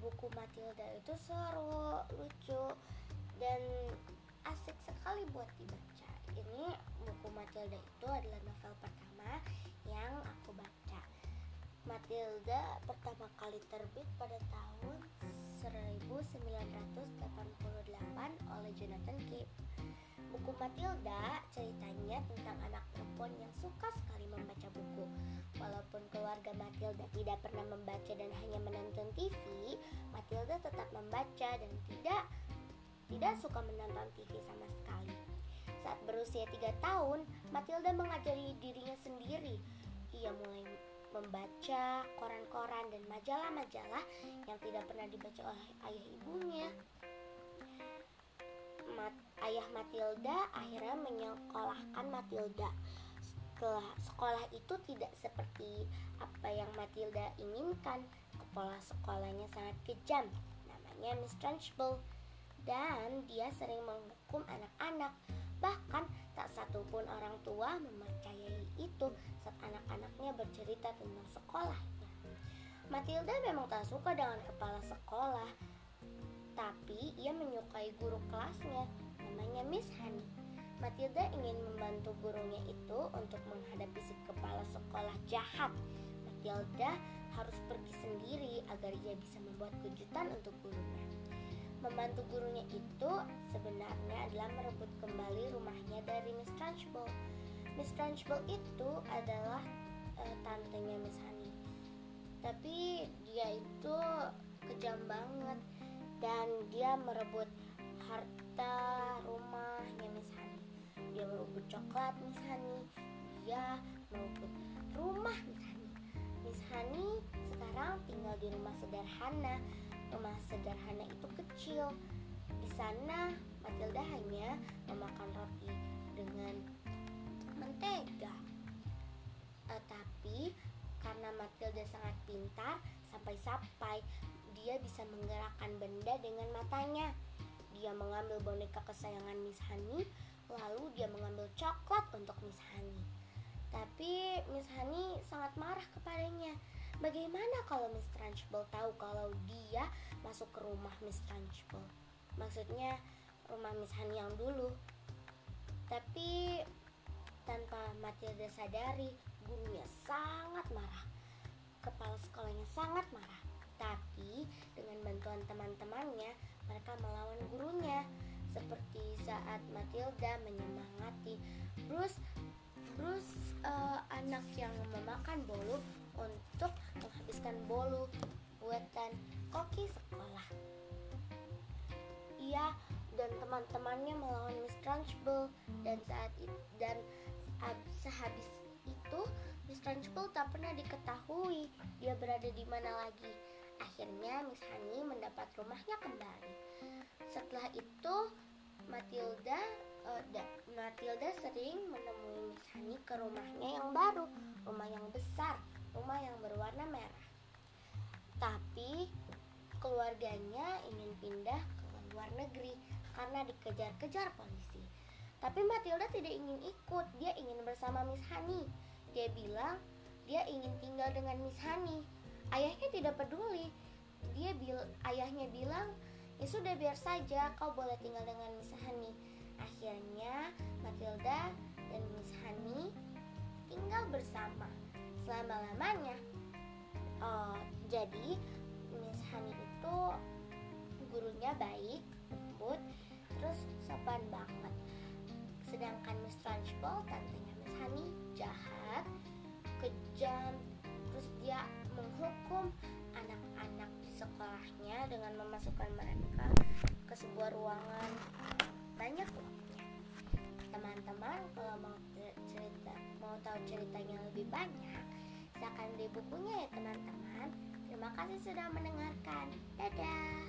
buku Matilda itu seru, lucu, dan asik sekali buat dibaca. Ini buku Matilda itu adalah novel pertama yang aku baca. Matilda pertama kali terbit pada tahun 1988 oleh Jonathan Cape. Buku Matilda ceritanya tentang anak perempuan yang suka sekali membaca buku. Keluarga Matilda tidak pernah membaca dan hanya menonton TV, Matilda tetap membaca dan tidak tidak suka menonton TV sama sekali. Saat berusia tiga tahun, Matilda mengajari dirinya sendiri. Ia mulai membaca koran-koran dan majalah-majalah yang tidak pernah dibaca oleh ayah ibunya. Mat, ayah Matilda akhirnya menyekolahkan Matilda. Setelah sekolah itu tidak seperti apa yang Matilda inginkan. Kepala sekolahnya sangat kejam. Namanya Miss Trunchbull. Dan dia sering menghukum anak-anak. Bahkan tak satupun orang tua mempercayai itu saat anak-anaknya bercerita tentang sekolahnya. Matilda memang tak suka dengan kepala sekolah tapi ia menyukai guru kelasnya, namanya Miss Honey. Matilda ingin membantu gurunya itu untuk menghadapi si kepala sekolah jahat. Matilda harus pergi sendiri agar ia bisa membuat kejutan untuk gurunya. Membantu gurunya itu sebenarnya adalah merebut kembali rumahnya dari Miss Trunchbull. Miss Trunchbull itu adalah uh, tantenya Miss Honey. Tapi dia itu kejam banget dan dia merebut harta rumahnya Miss Hani. Dia merebut coklat Miss Hani. Dia merebut rumah Miss Hani. Miss Hani sekarang tinggal di rumah sederhana. Rumah sederhana itu kecil. Di sana Matilda hanya memakan roti dengan mentega. Uh, tapi karena Matilda sangat pintar, sampai-sampai dia bisa menggerakkan benda dengan matanya. Dia mengambil boneka kesayangan Miss Honey, lalu dia mengambil coklat untuk Miss Honey. Tapi Miss Honey sangat marah kepadanya. Bagaimana kalau Miss Trunchbull tahu kalau dia masuk ke rumah Miss Trunchbull? Maksudnya rumah Miss Honey yang dulu. Tapi tanpa Matilda sadari, gurunya sangat marah. Kepala sekolahnya sangat marah. Tapi dengan bantuan teman-temannya, mereka melawan gurunya. Seperti saat Matilda menyemangati Bruce Bruce uh, anak yang memakan bolu untuk menghabiskan bolu buatan koki sekolah. Ia dan teman-temannya melawan Miss Trunchbull dan saat itu dan sehabis itu Miss Trunchbull tak pernah diketahui dia berada di mana lagi. Akhirnya Miss Honey mendapat rumahnya kembali. Setelah itu Matilda uh, Matilda sering menemui Miss Honey ke rumahnya yang baru, rumah yang besar, rumah yang berwarna merah. Tapi keluarganya ingin pindah ke luar negeri karena dikejar-kejar polisi. Tapi Matilda tidak ingin ikut, dia ingin bersama Miss Honey. Dia bilang dia ingin tinggal dengan Miss Honey Ayahnya tidak peduli. Dia bil ayahnya bilang, "Ya sudah biar saja, kau boleh tinggal dengan Miss Hani." Akhirnya Matilda dan Miss Hani tinggal bersama selama-lamanya. Oh, jadi Miss Hani itu gurunya baik, lembut, terus sopan banget. Sedangkan Miss Trunchbull, tantenya Miss Hani, jahat, kejam, terus dia menghukum anak-anak di sekolahnya dengan memasukkan mereka ke sebuah ruangan Teman-teman kalau mau cerita mau tahu ceritanya lebih banyak, silakan beli bukunya ya teman-teman. Terima kasih sudah mendengarkan. Dadah.